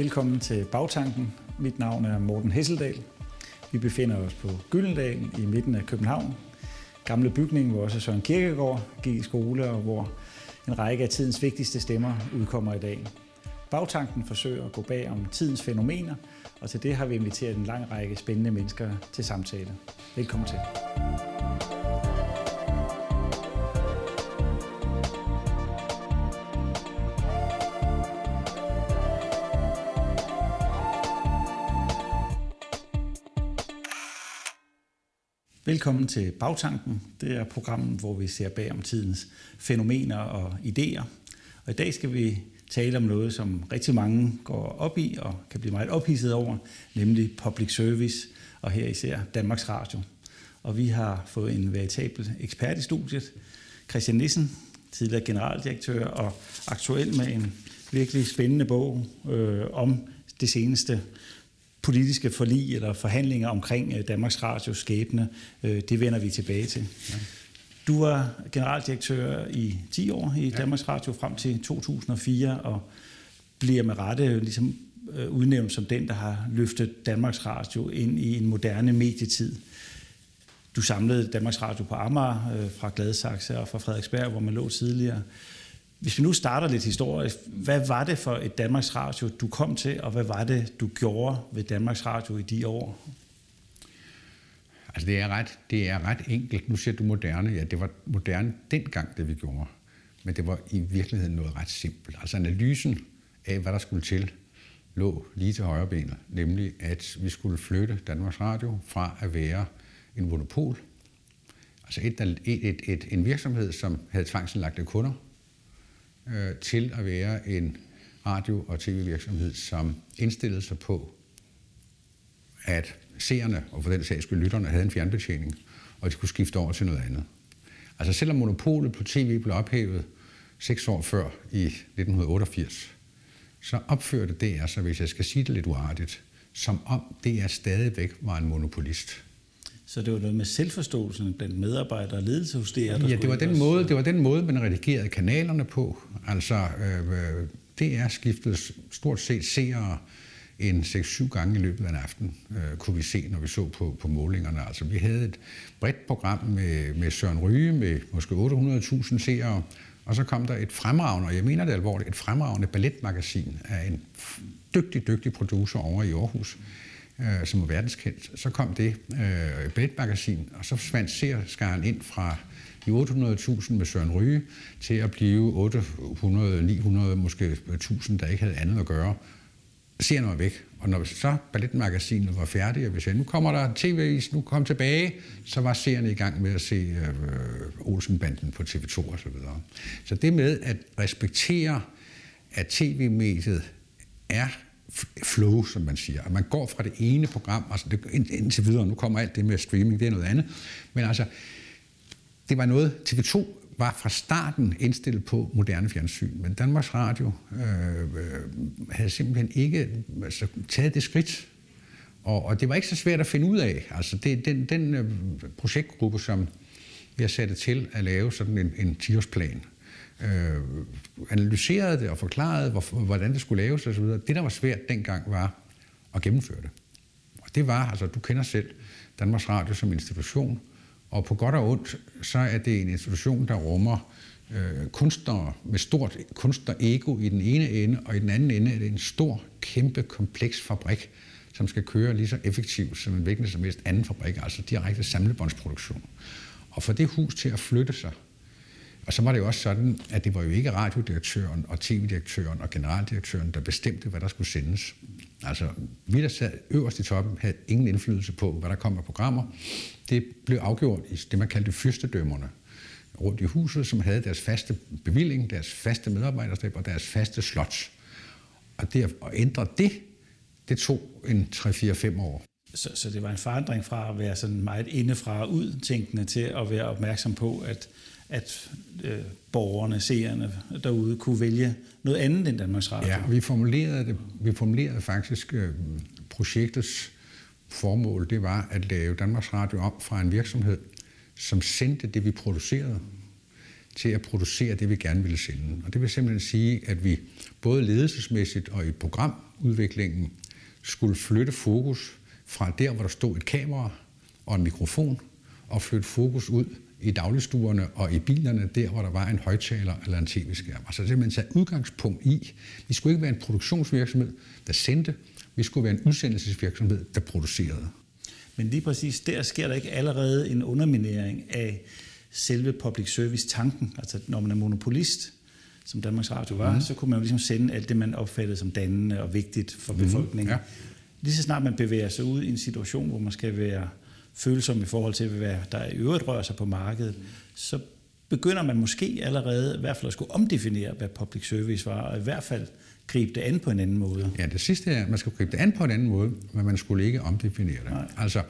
Velkommen til Bagtanken. Mit navn er Morten Hesseldal. Vi befinder os på Gyldendal i midten af København. Gamle bygning, hvor også Søren Kirkegaard gik i skole, og hvor en række af tidens vigtigste stemmer udkommer i dag. Bagtanken forsøger at gå bag om tidens fænomener, og til det har vi inviteret en lang række spændende mennesker til samtale. Velkommen til. Velkommen til Bagtanken. Det er programmet, hvor vi ser bag om tidens fænomener og idéer. Og i dag skal vi tale om noget, som rigtig mange går op i og kan blive meget ophidset over, nemlig public service, og her især Danmarks Radio. Og vi har fået en veritabel ekspert i studiet, Christian Nissen, tidligere generaldirektør og aktuel med en virkelig spændende bog øh, om det seneste politiske forlig eller forhandlinger omkring øh, Danmarks Radios skæbne. Øh, det vender vi tilbage til. Ja. Du var generaldirektør i 10 år i. Danmarks Radio frem til 2004, og bliver med rette ligesom øh, udnævnt som den, der har løftet Danmarks Radio ind i en moderne medietid. Du samlede Danmarks Radio på Amager fra Gladsaxe og fra Frederiksberg, hvor man lå tidligere. Hvis vi nu starter lidt historisk, hvad var det for et Danmarks Radio, du kom til, og hvad var det, du gjorde ved Danmarks Radio i de år? Altså det er ret, det er ret enkelt. Nu siger du moderne. Ja, det var moderne dengang, det vi gjorde. Men det var i virkeligheden noget ret simpelt. Altså analysen af, hvad der skulle til, lå lige til højre benet. Nemlig, at vi skulle flytte Danmarks Radio fra at være en monopol, altså et, et, et, et, en virksomhed, som havde tvangsenlagte kunder, øh, til at være en radio- og tv-virksomhed, som indstillede sig på, at seerne, og for den sags skyld lytterne, havde en fjernbetjening, og de kunne skifte over til noget andet. Altså selvom monopolet på tv blev ophævet seks år før i 1988, så opførte DR sig, hvis jeg skal sige det lidt uartigt, som om DR stadigvæk var en monopolist. Så det var noget med selvforståelsen blandt medarbejdere og ledelse hos DR? Ja, det var, den måde, det var den måde, man redigerede kanalerne på. Altså, øh, DR skiftede stort set seere en 6-7 gange i løbet af en aften, øh, kunne vi se, når vi så på, på målingerne. Altså, vi havde et bredt program med, med Søren Ryge, med måske 800.000 seere, og så kom der et fremragende, og jeg mener det alvorligt, et fremragende balletmagasin af en dygtig, dygtig producer over i Aarhus, øh, som var verdenskendt. Så kom det øh, balletmagasin, og så forsvandt seerskaren ind fra de 800.000 med Søren Ryge til at blive 800, 900, måske 1000, der ikke havde andet at gøre. Seerne var væk. Og når så balletmagasinet var færdigt, og vi sagde, nu kommer der tv, nu kom tilbage, så var seerne i gang med at se øh, Olsenbanden på TV2 og så videre. Så det med at respektere, at tv-mediet er flow, som man siger. At man går fra det ene program, altså det, indtil videre, nu kommer alt det med streaming, det er noget andet. Men altså, det var noget, TV2 var fra starten indstillet på moderne fjernsyn, men Danmarks Radio øh, øh, havde simpelthen ikke altså, taget det skridt. Og, og det var ikke så svært at finde ud af. Altså, det, den, den øh, projektgruppe, som jeg satte til at lave sådan en, en 10-årsplan, øh, analyserede det og forklarede, hvor, hvordan det skulle laves osv. Det, der var svært dengang, var at gennemføre det. Og det var, altså du kender selv Danmarks Radio som institution, og på godt og ondt, så er det en institution, der rummer øh, kunstnere med stort kunstnerego i den ene ende, og i den anden ende er det en stor, kæmpe, kompleks fabrik, som skal køre lige så effektivt som en hvilken som helst anden fabrik, altså direkte samlebåndsproduktion. Og for det hus til at flytte sig, og så var det jo også sådan, at det var jo ikke radiodirektøren og tv-direktøren og generaldirektøren, der bestemte, hvad der skulle sendes. Altså, vi der sad øverst i toppen, havde ingen indflydelse på, hvad der kom af programmer. Det blev afgjort i det, man kaldte fyrstedømmerne rundt i huset, som havde deres faste bevilling, deres faste medarbejderstab og deres faste slots. Og det at ændre det, det tog en 3-4-5 år. Så, så det var en forandring fra at være sådan meget indefra ud tænkende til at være opmærksom på, at at øh, borgerne, seerne derude kunne vælge noget andet end Danmarks Radio. Ja, vi formulerede, det, vi formulerede faktisk øh, projektets formål, det var at lave Danmarks Radio om fra en virksomhed, som sendte det, vi producerede, til at producere det, vi gerne ville sende. Og det vil simpelthen sige, at vi både ledelsesmæssigt og i programudviklingen skulle flytte fokus fra der, hvor der stod et kamera og en mikrofon, og flytte fokus ud i dagligstuerne og i bilerne, der hvor der var en højtaler eller en tv-skærm. Altså simpelthen tage udgangspunkt i, vi skulle ikke være en produktionsvirksomhed, der sendte, vi skulle være en udsendelsesvirksomhed, der producerede. Men lige præcis der sker der ikke allerede en underminering af selve public service-tanken. Altså når man er monopolist, som Danmarks Radio var, mm. så kunne man jo ligesom sende alt det, man opfattede som dannende og vigtigt for mhm. befolkningen. Mm. Ja. Lige så snart man bevæger sig ud i en situation, hvor man skal være følsom i forhold til, hvad der i øvrigt rører sig på markedet, så begynder man måske allerede i hvert fald at skulle omdefinere, hvad public service var, og i hvert fald gribe det an på en anden måde. Ja, det sidste er, at man skal gribe det an på en anden måde, men man skulle ikke omdefinere det. Nej. Altså,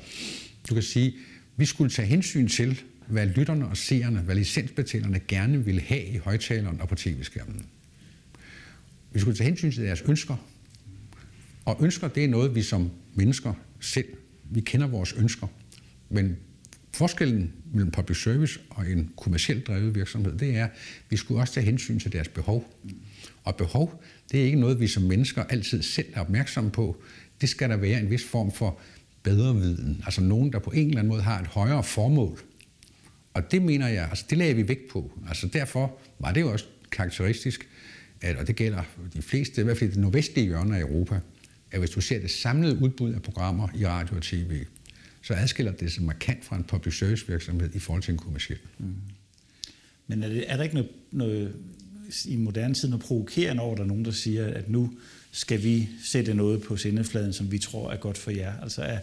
du kan sige, vi skulle tage hensyn til, hvad lytterne og seerne, hvad licensbetalerne gerne ville have i højtaleren og på tv-skærmen. Vi skulle tage hensyn til deres ønsker. Og ønsker, det er noget, vi som mennesker selv, vi kender vores ønsker. Men forskellen mellem public service og en kommercielt drevet virksomhed, det er, at vi skulle også tage hensyn til deres behov. Og behov, det er ikke noget, vi som mennesker altid selv er opmærksomme på. Det skal der være en vis form for bedre viden. Altså nogen, der på en eller anden måde har et højere formål. Og det mener jeg, altså det lagde vi vægt på. Altså derfor var det jo også karakteristisk, at, og det gælder de fleste, i hvert fald det nordvestlige hjørne af Europa, at hvis du ser det samlede udbud af programmer i radio og tv, så adskiller det sig markant fra en public service virksomhed i forhold til en kommersiel. Mm. Men er, det, er der ikke noget, noget i moderne tid noget provokerende over, der er nogen, der siger, at nu skal vi sætte noget på sendefladen, som vi tror er godt for jer? Altså er,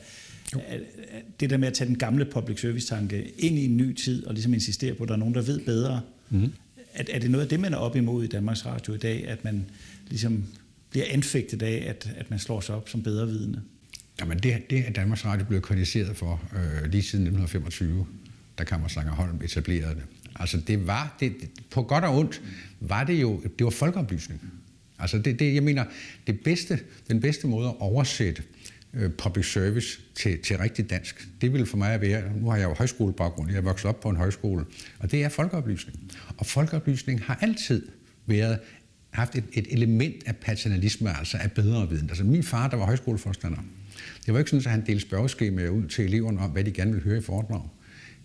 er, er det der med at tage den gamle public service-tanke ind i en ny tid, og ligesom insistere på, at der er nogen, der ved bedre, mm. er, er det noget af det, man er op imod i Danmarks Radio i dag, at man ligesom bliver anfægtet af, at, at man slår sig op som bedre vidne? Jamen det, det er Danmarks Radio blevet kritiseret for øh, lige siden 1925, da Kammerslanger Holm etablerede det. Altså det var, det, på godt og ondt, var det jo, det var folkeoplysning. Altså det, det, jeg mener, det bedste, den bedste måde at oversætte øh, public service til, til rigtig dansk, det ville for mig være, nu har jeg jo højskolebaggrund, jeg er vokset op på en højskole, og det er folkeoplysning. Og folkeoplysning har altid været haft et, et element af paternalisme, altså af bedre viden. Altså min far, der var højskoleforstander, det var ikke sådan, at han delte spørgeskemaer ud til eleverne om, hvad de gerne ville høre i foredrag.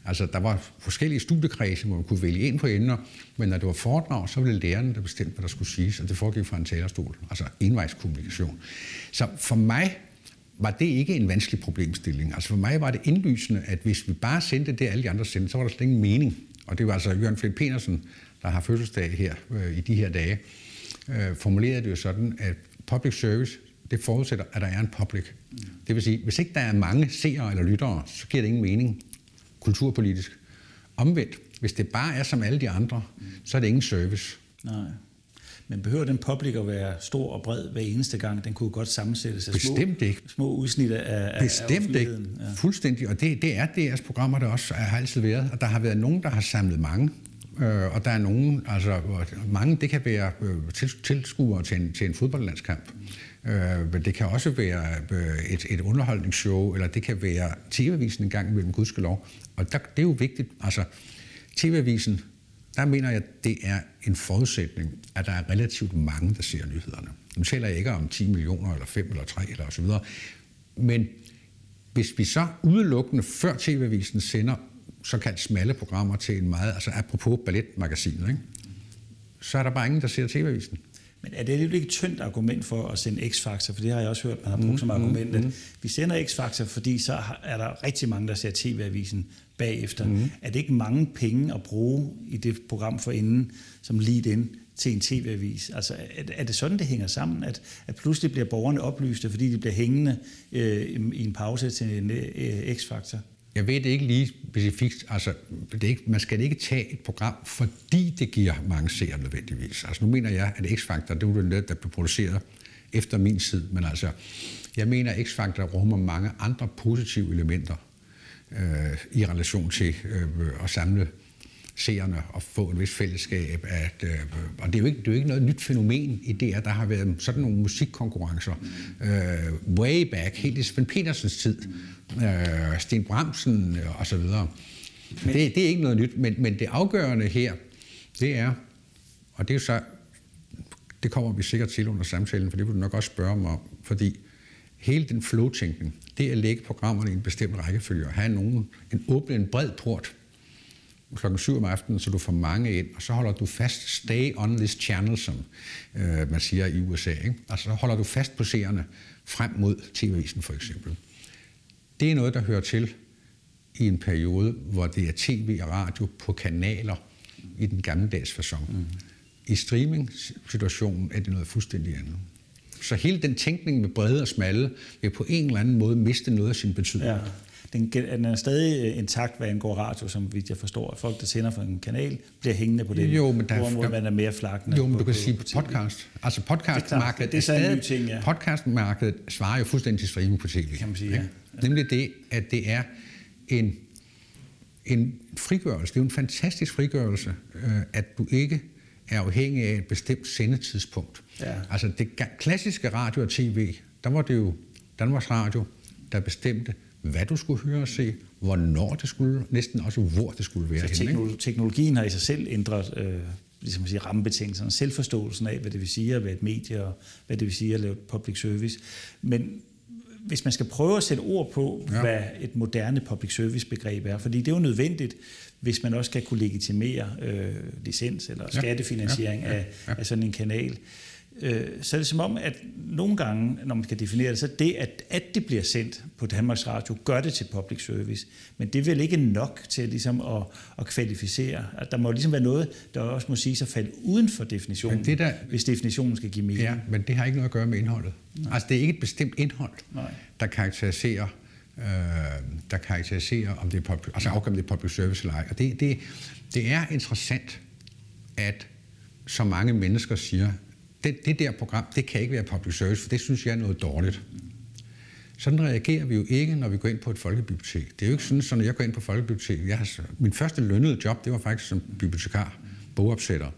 Altså, der var forskellige studiekredse, hvor man kunne vælge ind på emner, men når det var foredrag, så ville lærerne, der bestemte, hvad der skulle siges, og det foregik fra en talerstol, altså envejskommunikation. Så for mig var det ikke en vanskelig problemstilling. Altså for mig var det indlysende, at hvis vi bare sendte det, alle de andre sendte, så var der slet ingen mening. Og det var altså Jørgen Feldt Petersen, der har fødselsdag her øh, i de her dage, øh, formulerede det jo sådan, at public service, det forudsætter, at der er en public. Det vil sige, hvis ikke der er mange seere eller lyttere, så giver det ingen mening kulturpolitisk. Omvendt, hvis det bare er som alle de andre, så er det ingen service. Nej. Men behøver den public at være stor og bred hver eneste gang? Den kunne godt sammensættes af Bestemt små, ikke. små udsnit af Bestemt af ikke. Ja. Fuldstændig. Og det, det er DR's programmer, der også har altid været. Og der har været nogen, der har samlet mange. Øh, og der er nogen, altså mange, det kan være øh, tilskuere til en, til en fodboldlandskamp. Øh, men det kan også være øh, et, et underholdningsshow, eller det kan være TV-avisen en gang imellem, gudskelov. Og der, det er jo vigtigt. Altså, TV-avisen, der mener jeg, at det er en forudsætning, at der er relativt mange, der ser nyhederne. Nu taler jeg ikke om 10 millioner, eller 5 eller 3, eller så videre. Men hvis vi så udelukkende før TV-avisen sender såkaldt smalle programmer til en meget, altså apropos balletmagasinet, ikke? så er der bare ingen, der ser TV-avisen. Men er det lidt ikke et tyndt argument for at sende X-Factor? For det har jeg også hørt, man har brugt mm, som argument. Mm, mm. Vi sender X-Factor, fordi så er der rigtig mange, der ser TV-avisen bagefter. Mm. Er det ikke mange penge at bruge i det program for inden, som lead ind til en tv-avis? Altså, er, er det sådan, det hænger sammen, at, at pludselig bliver borgerne oplyste, fordi de bliver hængende øh, i en pause til en øh, X-Factor? Jeg ved det ikke lige specifikt. Altså, det er ikke, man skal ikke tage et program, fordi det giver mange seere nødvendigvis. Altså, nu mener jeg, at X-Factor, det er noget, der bliver produceret efter min tid, men altså, jeg mener, at X-Factor rummer mange andre positive elementer øh, i relation til øh, at samle seerne og få et vis fællesskab. At, øh, og det er, jo ikke, det er jo ikke noget nyt fænomen i det, at der har været sådan nogle musikkonkurrencer øh, way back, helt i Svend Petersens tid, øh, Sten Bramsen øh, og så videre. Men, det, det er ikke noget nyt, men, men det afgørende her, det er, og det er så, det kommer vi sikkert til under samtalen, for det vil du nok også spørge mig om, fordi hele den flow-tænkning, det at lægge programmerne i en bestemt rækkefølge og have nogen, en åbne en bred port klokken 7 om aftenen, så du får mange ind, og så holder du fast, stay on this channel, som øh, man siger i USA. Ikke? Altså så holder du fast på seerne frem mod TV-avisen for eksempel. Det er noget, der hører til i en periode, hvor det er tv og radio på kanaler i den gammeldags fasong. Mm. I streaming-situationen er det noget fuldstændig andet. Så hele den tænkning med brede og smalle vil på en eller anden måde miste noget af sin betydning. Ja. Den, den er stadig øh, intakt, hvad angår radio, som vidt jeg forstår. Folk, der sender fra en kanal, bliver hængende på det. Jo, men der, hvor man er mere flakkende. Jo, men på, du kan på, sige på podcast. Altså podcastmarkedet det er, er, er stadig, ting, ja. podcastmarkedet svarer jo fuldstændig til streaming på tv. Kan man sige, ja. ja. Nemlig det, at det er en, en frigørelse. Det er jo en fantastisk frigørelse, øh, at du ikke er afhængig af et bestemt sendetidspunkt. Ja. Altså det klassiske radio og tv, der var det jo Danmarks Radio, der bestemte, hvad du skulle høre og se, hvornår det skulle, næsten også hvor det skulle være. Så teknologi, teknologien har i sig selv ændret øh, ligesom sige, rammebetingelserne, selvforståelsen af, hvad det vil sige at være et medie, og hvad det vil sige at lave public service. Men hvis man skal prøve at sætte ord på, ja. hvad et moderne public service begreb er, fordi det er jo nødvendigt, hvis man også skal kunne legitimere øh, licens eller skattefinansiering. Ja. Ja. Ja. Af, af sådan en kanal, øh, så er det som om, at nogle gange, når man kan definere det, så det, at, at det bliver sendt på Danmarks Radio, gør det til public service. Men det er vel ikke nok til ligesom at, at kvalificere. At der må ligesom være noget, der også må sige sig falde uden for definitionen, det der, hvis definitionen skal give mening. Ja, men det har ikke noget at gøre med indholdet. Nej. Altså, det er ikke et bestemt indhold, Nej. der karakteriserer øh, der karakteriserer, om det er public, altså afgør, om det er public service eller ej. Og det, det, det er interessant, at så mange mennesker siger, det, det der program, det kan ikke være public service, for det synes jeg er noget dårligt. Sådan reagerer vi jo ikke, når vi går ind på et folkebibliotek. Det er jo ikke sådan, at når jeg går ind på folkebiblioteket, jeg har, min første lønnede job, det var faktisk som bibliotekar, bogopsætter.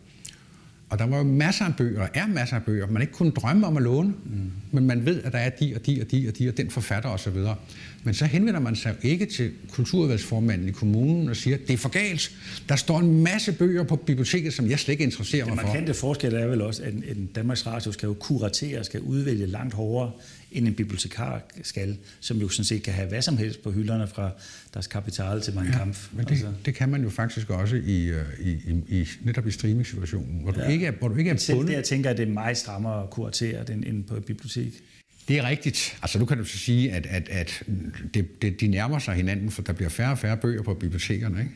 Og der var jo masser af bøger, og er masser af bøger, man ikke kunne drømme om at låne, mm. men man ved, at der er de og de og de og de og den forfatter osv. Men så henvender man sig jo ikke til kulturudvalgsformanden i kommunen og siger, det er for galt. Der står en masse bøger på biblioteket, som jeg slet ikke interesserer mig for. Det markante forskel er vel også, at en Danmarks Radio skal jo kuratere, skal udvælge langt hårdere end en bibliotekar skal, som jo sådan set kan have hvad som helst på hylderne fra deres kapital til Kampf. Ja, men det, altså. det kan man jo faktisk også i, øh, i, i, i netop i streaming-situationen, hvor, ja. du ikke er, hvor du ikke er selv bundet. jeg tænker, at det er meget strammere at kuratere end, end på et bibliotek. Det er rigtigt. Altså nu kan du så sige, at, at, at det, det, de nærmer sig hinanden, for der bliver færre og færre bøger på bibliotekerne ikke?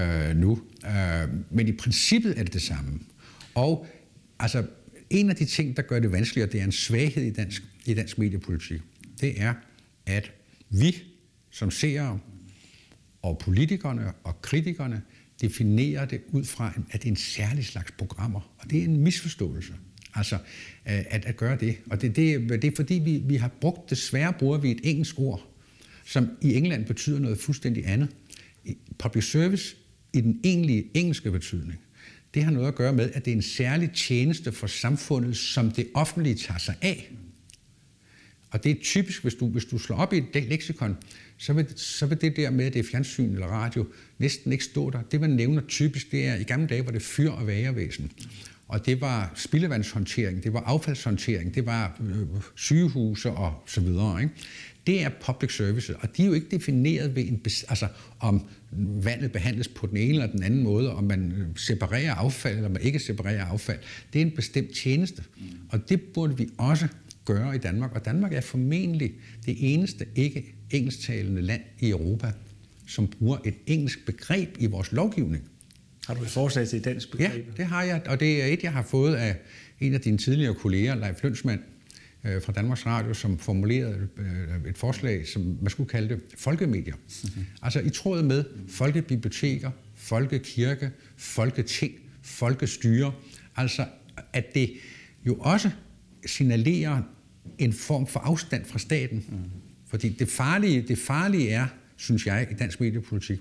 Øh, nu. Øh, men i princippet er det det samme. Og altså, en af de ting, der gør det vanskeligere, det er en svaghed i dansk, i dansk mediepolitik. Det er, at vi som seere og politikerne og kritikerne definerer det ud fra, at det er en særlig slags programmer. Og det er en misforståelse. Altså, øh, at, at gøre det. Og det, det, det er fordi, vi, vi har brugt, desværre bruger vi et engelsk ord, som i England betyder noget fuldstændig andet. Public service i den egentlige engelske betydning, det har noget at gøre med, at det er en særlig tjeneste for samfundet, som det offentlige tager sig af. Og det er typisk, hvis du, hvis du slår op i et leksikon, så vil, så vil det der med, at det er fjernsyn eller radio, næsten ikke stå der. Det, man nævner typisk, det er, i gamle dage var det fyr- og værevæsen. Og det var spildevandshåndtering, det var affaldshåndtering, det var øh, sygehuse og så videre. Ikke? Det er public service, og de er jo ikke defineret ved, en, altså, om vandet behandles på den ene eller den anden måde, om man øh, separerer affald eller man ikke separerer affald. Det er en bestemt tjeneste, og det burde vi også gøre i Danmark. Og Danmark er formentlig det eneste ikke engelsktalende land i Europa, som bruger et engelsk begreb i vores lovgivning. Har du et forslag til et dansk begreb? Ja, det har jeg, og det er et, jeg har fået af en af dine tidligere kolleger, Leif Lønsmand, øh, fra Danmarks Radio, som formulerede øh, et forslag, som man skulle kalde det folkemedier. Mm-hmm. Altså i tråd med folkebiblioteker, folkekirke, folketing, folkestyre. Altså at det jo også signalerer en form for afstand fra staten. Mm. Fordi det farlige, det farlige er, synes jeg, i dansk mediepolitik,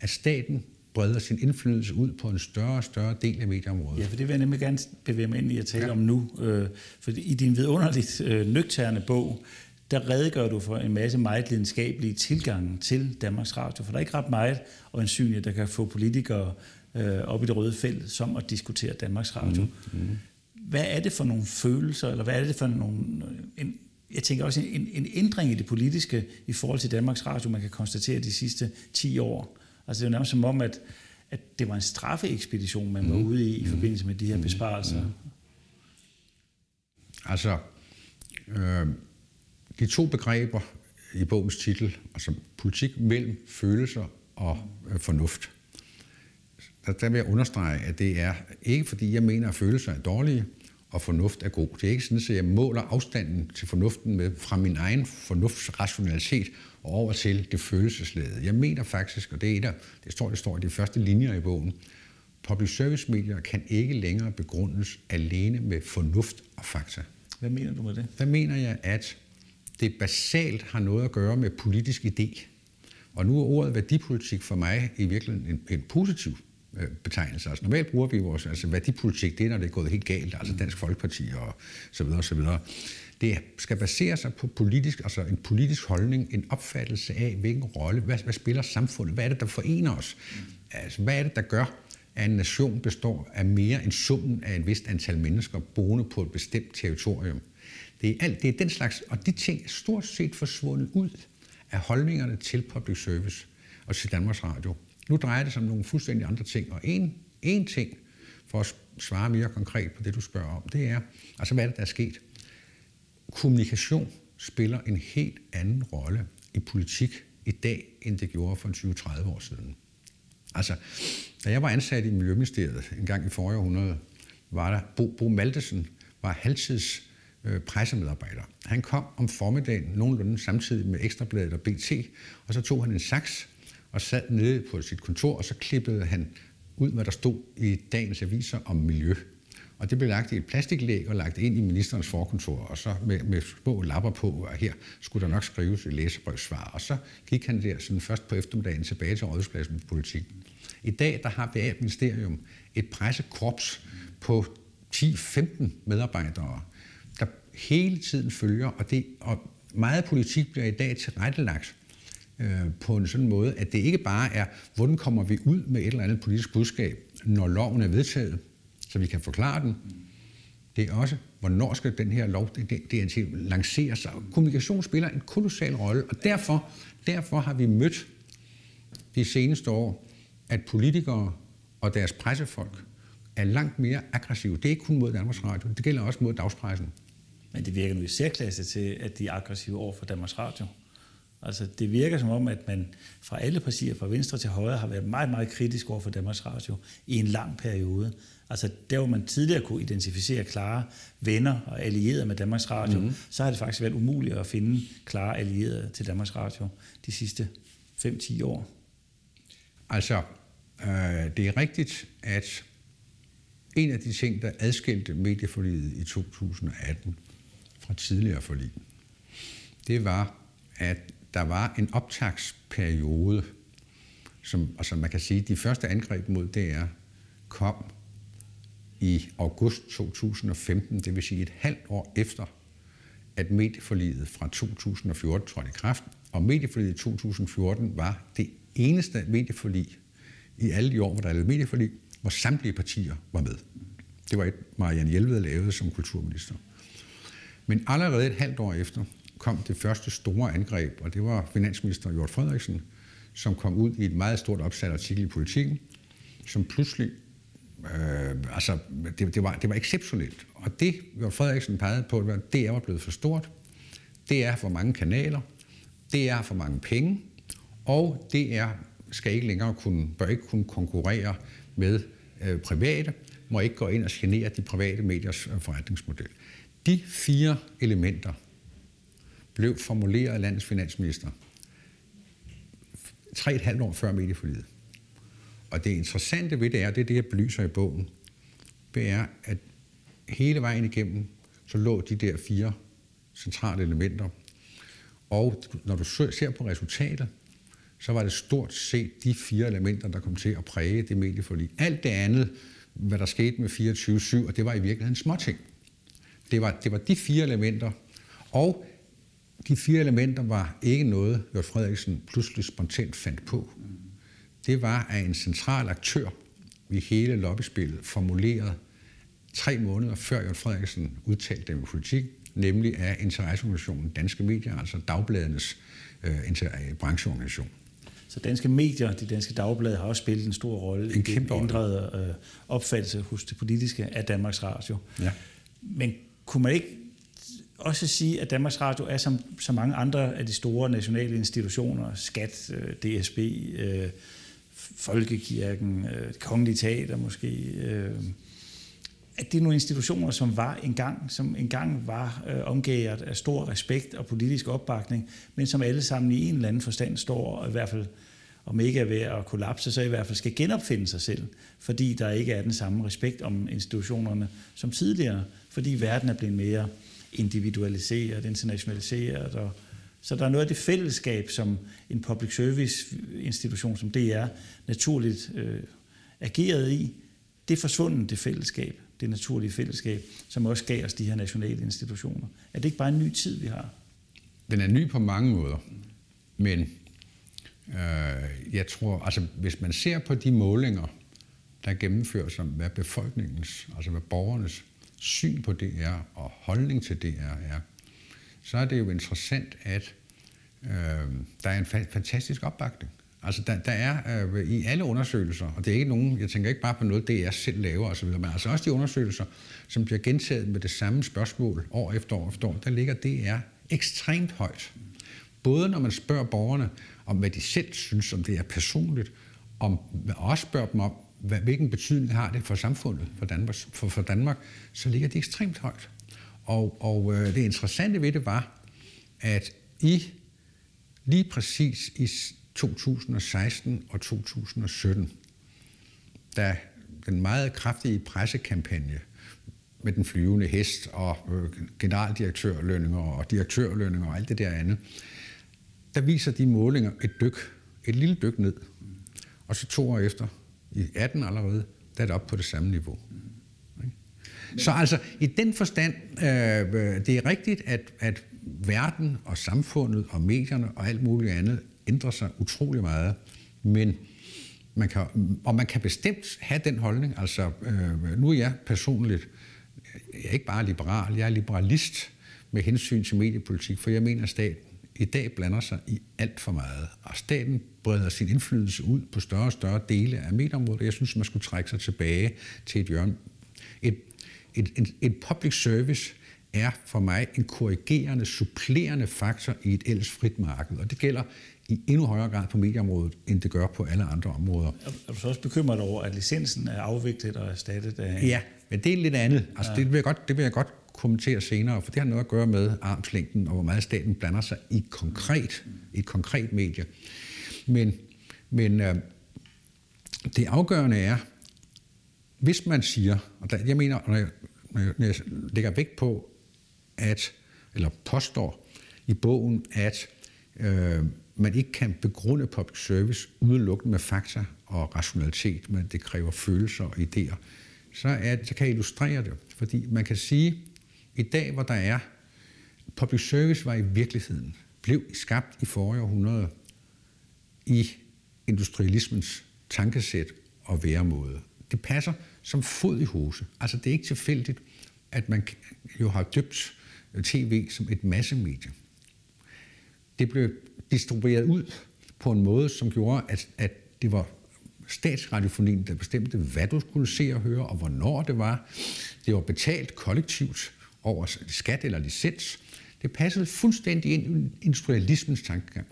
at staten breder sin indflydelse ud på en større og større del af medieområdet. Ja, for det vil jeg nemlig gerne bevæge mig ind i at tale ja. om nu. Øh, for i din vidunderligt øh, nøgterne bog, der redegør du for en masse meget lidenskabelige tilgange til Danmarks Radio. For der er ikke ret meget en der kan få politikere øh, op i det røde felt, som at diskutere Danmarks Radio. Mm. Mm. Hvad er det for nogle følelser, eller hvad er det for nogle... En, jeg tænker også en, en ændring i det politiske i forhold til Danmarks Radio, man kan konstatere de sidste 10 år. Altså det er jo nærmest som om, at, at det var en straffeekspedition, man var mm. ude i i forbindelse med de her besparelser. Mm. Altså, øh, de to begreber i bogens titel, altså politik mellem følelser og øh, fornuft. Der, der vil jeg understrege, at det er ikke fordi, jeg mener, at følelser er dårlige, og fornuft er god. Det er ikke sådan, at jeg måler afstanden til fornuften med fra min egen fornuftsrationalitet og over til det følelsesladede. Jeg mener faktisk, og det er af, det står, det står i de første linjer i bogen, public service medier kan ikke længere begrundes alene med fornuft og fakta. Hvad mener du med det? Der mener jeg, at det basalt har noget at gøre med politisk idé. Og nu er ordet værdipolitik for mig i virkeligheden en, en positiv øh, betegnelse. Altså normalt bruger vi vores altså værdipolitik, det er, når det er gået helt galt, altså Dansk Folkeparti og så videre, og så videre. Det skal basere sig på politisk, altså en politisk holdning, en opfattelse af, hvilken rolle, hvad, hvad spiller samfundet, hvad er det, der forener os? Altså, hvad er det, der gør, at en nation består af mere end summen af et vist antal mennesker boende på et bestemt territorium? Det er, alt, det er den slags, og de ting er stort set forsvundet ud af holdningerne til public service og til Danmarks Radio. Nu drejer det sig om nogle fuldstændig andre ting, og en, en ting, for at svare mere konkret på det, du spørger om, det er, altså hvad er det, der er sket? Kommunikation spiller en helt anden rolle i politik i dag, end det gjorde for 20-30 år siden. Altså, da jeg var ansat i Miljøministeriet en gang i forrige århundrede, var der Bo, Bo Maltesen, var halvtids øh, pressemedarbejder. Han kom om formiddagen nogenlunde samtidig med Ekstrabladet og BT, og så tog han en saks og sad nede på sit kontor, og så klippede han ud, hvad der stod i dagens aviser om miljø. Og det blev lagt i et plastiklæg og lagt ind i ministerens forkontor, og så med, med små lapper på, og her skulle der nok skrives et læserbrevsvar. Og så gik han der sådan først på eftermiddagen tilbage til rådhuspladsen på politik. I dag der har BA Ministerium et pressekorps på 10-15 medarbejdere, der hele tiden følger, og, det, og meget politik bliver i dag tilrettelagt øh, på en sådan måde, at det ikke bare er, hvordan kommer vi ud med et eller andet politisk budskab, når loven er vedtaget, så vi kan forklare den. Det er også, hvornår skal den her lov, det, det, det lancere sig. Kommunikation spiller en kolossal rolle, og derfor, derfor har vi mødt de seneste år, at politikere og deres pressefolk er langt mere aggressive. Det er ikke kun mod Danmarks Radio, det gælder også mod dagspressen. Men det virker nu i særklasse til, at de er aggressive over for Danmarks Radio. Altså, det virker som om, at man fra alle partier, fra venstre til højre, har været meget, meget kritisk over for Danmarks Radio i en lang periode. Altså, der hvor man tidligere kunne identificere klare venner og allierede med Danmarks Radio, mm-hmm. så har det faktisk været umuligt at finde klare allierede til Danmarks Radio de sidste 5-10 år. Altså, øh, det er rigtigt, at en af de ting, der adskilte medieforliget i 2018 fra tidligere forlig, det var, at der var en optagsperiode, som altså man kan sige, de første angreb mod DR kom i august 2015, det vil sige et halvt år efter, at medieforliget fra 2014 trådte i kraft. Og medieforliget i 2014 var det eneste medieforlig i alle de år, hvor der er lavet medieforlig, hvor samtlige partier var med. Det var et, Marianne Hjelved lavede som kulturminister. Men allerede et halvt år efter kom det første store angreb, og det var finansminister Jort Frederiksen, som kom ud i et meget stort opsat artikel i Politiken, som pludselig Øh, altså, det, det, var, det var exceptionelt. Og det, Jørgen Frederiksen pegede på, var, det er blevet for stort. Det er for mange kanaler. Det er for mange penge. Og det er, skal ikke længere kunne, bør ikke kunne konkurrere med øh, private, må ikke gå ind og genere de private mediers øh, forretningsmodel. De fire elementer blev formuleret af landets finansminister tre et halvt år før medieforliget. Og det interessante ved det er, det er det, jeg belyser i bogen, det er, at hele vejen igennem, så lå de der fire centrale elementer. Og når du ser på resultatet, så var det stort set de fire elementer, der kom til at præge det medieforlig. Alt det andet, hvad der skete med 24-7, og det var i virkeligheden småting. Det var, det var de fire elementer, og de fire elementer var ikke noget, Jørgen Frederiksen pludselig spontant fandt på det var, at en central aktør i hele lobbyspillet formuleret tre måneder før Jørgen Frederiksen udtalte dem i politik, nemlig af interesseorganisationen Danske Medier, altså dagbladenes øh, brancheorganisation. Så danske medier, de danske dagblade, har også spillet en stor rolle i den ændrede øh, opfattelse hos det politiske af Danmarks Radio. Ja. Men kunne man ikke også sige, at Danmarks Radio er som så mange andre af de store nationale institutioner, Skat, øh, DSB, øh, Folkekirken, øh, Kongelige Teater måske, øh, at det er nogle institutioner, som var engang, som engang var øh, omgivet af stor respekt og politisk opbakning, men som alle sammen i en eller anden forstand står, og i hvert fald om ikke er ved at kollapse, så i hvert fald skal genopfinde sig selv, fordi der ikke er den samme respekt om institutionerne som tidligere, fordi verden er blevet mere individualiseret, internationaliseret, og så der er noget af det fællesskab, som en public service institution som DR naturligt øh, agerede i, det er forsvundet, det fællesskab det naturlige fællesskab, som også gav os de her nationale institutioner. Er det ikke bare en ny tid, vi har? Den er ny på mange måder, men øh, jeg tror, altså hvis man ser på de målinger, der gennemføres om, hvad befolkningens, altså hvad borgernes syn på DR og holdning til DR er, så er det jo interessant, at øh, der er en fa- fantastisk opbakning. Altså, der, der er øh, i alle undersøgelser, og det er ikke nogen, jeg tænker ikke bare på noget, det er selv laver osv., men altså også de undersøgelser, som bliver gentaget med det samme spørgsmål år efter år efter år, der ligger DR ekstremt højt. Både når man spørger borgerne om, hvad de selv synes, om det er personligt, om, og også spørger dem om, hvad, hvilken betydning har det for samfundet, for Danmark, for, for Danmark så ligger det ekstremt højt. Og, og øh, det interessante ved det var, at i lige præcis i 2016 og 2017, da den meget kraftige pressekampagne med den flyvende hest og øh, generaldirektørlønninger og direktørlønninger og alt det der andet, der viser de målinger et dyk, et lille dyk ned. Og så to år efter, i 18 allerede, der er det op på det samme niveau. Så altså, i den forstand, øh, øh, det er rigtigt, at, at verden og samfundet og medierne og alt muligt andet ændrer sig utrolig meget, men man kan, og man kan bestemt have den holdning. Altså, øh, nu er jeg personligt, jeg er ikke bare liberal, jeg er liberalist med hensyn til mediepolitik, for jeg mener, at staten i dag blander sig i alt for meget. Og staten breder sin indflydelse ud på større og større dele af medieområdet. Jeg synes, man skulle trække sig tilbage til et hjørne. Et, et, et, et public service er for mig en korrigerende, supplerende faktor i et ellers frit marked. Og det gælder i endnu højere grad på medieområdet, end det gør på alle andre områder. Er du så også bekymret over, at licensen er afviklet og erstattet af... Ja, men det er lidt andet. Altså, ja. det, vil jeg godt, det vil jeg godt kommentere senere, for det har noget at gøre med armslængden og hvor meget staten blander sig i konkret, i et konkret medie. Men, men øh, det afgørende er, hvis man siger, og der, jeg mener, når jeg, når jeg lægger vægt på, at, eller påstår i bogen, at øh, man ikke kan begrunde public service udelukkende med fakta og rationalitet, men det kræver følelser og idéer, så, er, så kan jeg illustrere det. Fordi man kan sige, i dag, hvor der er, public service var i virkeligheden, blev skabt i forrige århundrede i industrialismens tankesæt og væremåde. Det passer som fod i hose. Altså det er ikke tilfældigt, at man jo har døbt tv som et massemedie. Det blev distribueret ud på en måde, som gjorde, at, at det var statsradiofonien, der bestemte, hvad du skulle se og høre, og hvornår det var. Det var betalt kollektivt over skat eller licens. Det passede fuldstændig ind i industrialismens tankegang.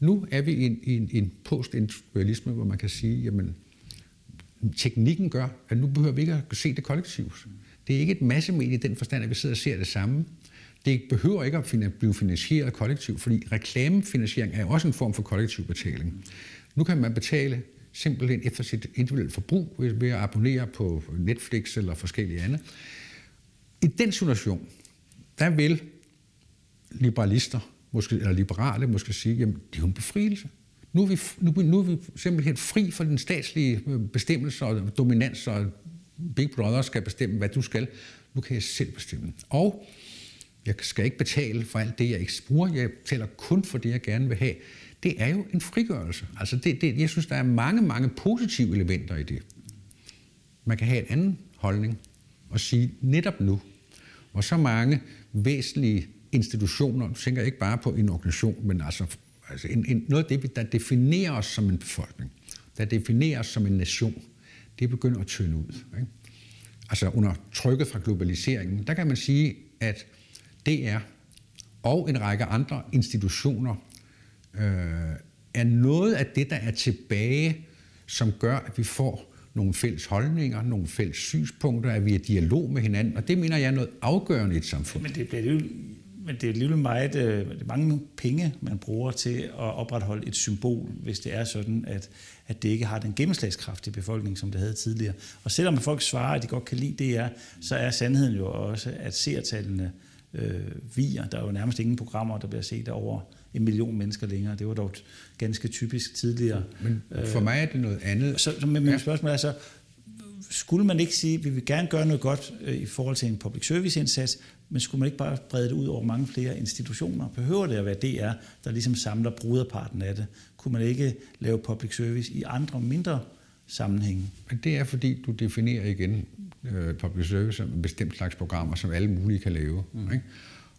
Nu er vi i en, i en, en postindustrialisme, hvor man kan sige, jamen, teknikken gør, at nu behøver vi ikke at se det kollektivt. Det er ikke et massemedie i den forstand, at vi sidder og ser det samme. Det behøver ikke at blive finansieret kollektivt, fordi reklamefinansiering er også en form for kollektiv betaling. Nu kan man betale simpelthen efter sit individuelle forbrug ved at abonnere på Netflix eller forskellige andre. I den situation, der vil liberalister, måske, eller liberale måske sige, jamen det er jo en befrielse. Nu er, vi, nu, nu er vi simpelthen fri for den statslige øh, bestemmelse og dominans, og Big Brother skal bestemme, hvad du skal. Nu kan jeg selv bestemme. Og jeg skal ikke betale for alt det, jeg ikke bruger. Jeg betaler kun for det, jeg gerne vil have. Det er jo en frigørelse. Altså det, det, jeg synes, der er mange, mange positive elementer i det. Man kan have en anden holdning at sige netop nu, hvor så mange væsentlige institutioner, du tænker ikke bare på en organisation, men altså, altså en, en, noget af det, der definerer os som en befolkning, der definerer os som en nation, det begynder at tynde ud. Ikke? Altså under trykket fra globaliseringen, der kan man sige, at DR og en række andre institutioner øh, er noget af det, der er tilbage, som gør, at vi får nogle fælles holdninger, nogle fælles synspunkter, at vi er i dialog med hinanden, og det mener jeg er noget afgørende i et samfund. Men det bliver jo men det er alligevel meget, øh, det er mange penge, man bruger til at opretholde et symbol, hvis det er sådan, at, at det ikke har den gennemslagskraft i befolkningen, som det havde tidligere. Og selvom folk svarer, at de godt kan lide det, er, så er sandheden jo også, at seertallene øh, viger. Der er jo nærmest ingen programmer, der bliver set over en million mennesker længere. Det var dog ganske typisk tidligere. Men for mig er det noget andet. Så, så mit ja. spørgsmål er så, skulle man ikke sige, at vi vil gerne gøre noget godt øh, i forhold til en public service indsats, men skulle man ikke bare brede det ud over mange flere institutioner? Behøver det at være DR, der ligesom samler bruderparten af det? Kunne man ikke lave public service i andre mindre sammenhænge? Men det er fordi, du definerer igen uh, public service som en bestemt slags programmer, som alle mulige kan lave. Mm. Ikke?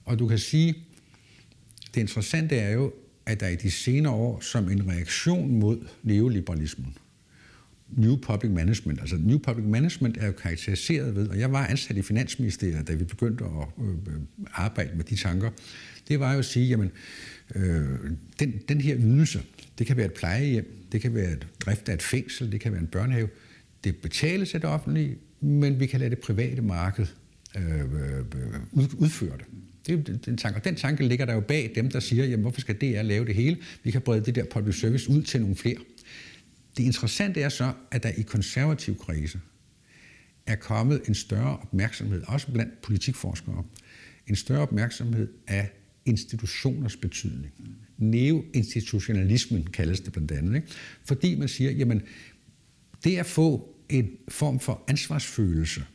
Og du kan sige, det interessante er jo, at der i de senere år, som en reaktion mod neoliberalismen, New Public Management. Altså New Public Management er jo karakteriseret ved, og jeg var ansat i Finansministeriet, da vi begyndte at øh, arbejde med de tanker, det var jo at sige, jamen, øh, den, den her ydelse, det kan være et plejehjem, det kan være et drift af et fængsel, det kan være en børnehave, det betales af det offentlige, men vi kan lade det private marked øh, øh, øh udføre det. Det er den tanke. Og den tanke ligger der jo bag dem, der siger, jamen hvorfor skal DR lave det hele? Vi kan brede det der public service ud til nogle flere. Det interessante er så, at der i konservativ krise er kommet en større opmærksomhed, også blandt politikforskere, en større opmærksomhed af institutioners betydning. Neo-institutionalismen kaldes det blandt andet. Ikke? Fordi man siger, jamen, det at få en form for ansvarsfølelse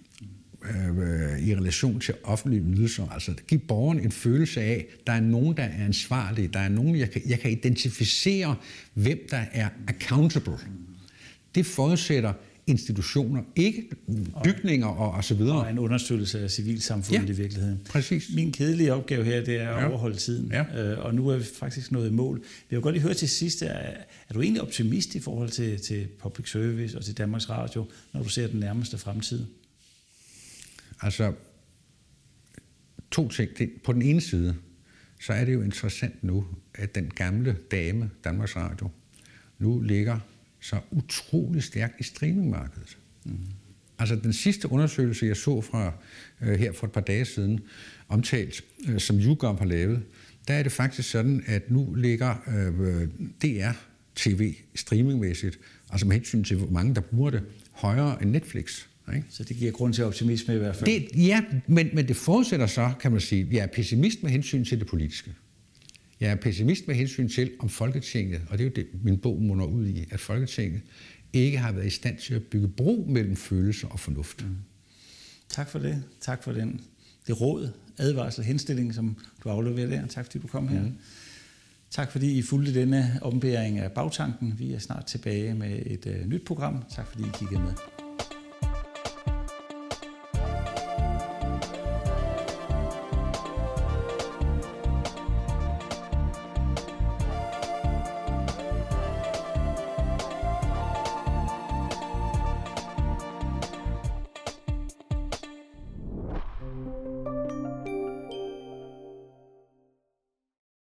øh, i relation til offentlige ydelser, altså give borgeren en følelse af, der er nogen, der er ansvarlige, der er nogen, jeg kan, jeg kan identificere, hvem der er accountable. Det forudsætter institutioner, ikke bygninger og, og så videre. Og en understøttelse af civilsamfundet ja, i virkeligheden. præcis. Min kedelige opgave her, det er at ja. overholde tiden. Ja. Øh, og nu er vi faktisk nået i mål. Jeg vil godt lige høre til sidst, er, er du egentlig optimist i forhold til, til public service og til Danmarks Radio, når du ser den nærmeste fremtid? Altså, to ting. På den ene side, så er det jo interessant nu, at den gamle dame, Danmarks Radio, nu ligger så utrolig stærkt i streamingmarkedet. Mm. Altså den sidste undersøgelse, jeg så fra øh, her for et par dage siden, omtalt, øh, som YouGov har lavet, der er det faktisk sådan, at nu ligger øh, DR TV streamingmæssigt, altså med hensyn til, hvor mange der bruger det, højere end Netflix. Ikke? Så det giver grund til optimisme i hvert fald. Det, ja, men, men det forudsætter så, kan man sige, jeg er pessimist med hensyn til det politiske. Jeg er pessimist med hensyn til, om Folketinget, og det er jo det, min bog munder ud i, at Folketinget ikke har været i stand til at bygge bro mellem følelser og fornuft. Mm. Tak for det. Tak for den, det råd, advarsel, henstilling, som du afleverer der. Tak fordi du kom her. Mm. Tak fordi I fulgte denne ombæring af bagtanken. Vi er snart tilbage med et uh, nyt program. Tak fordi I kiggede med.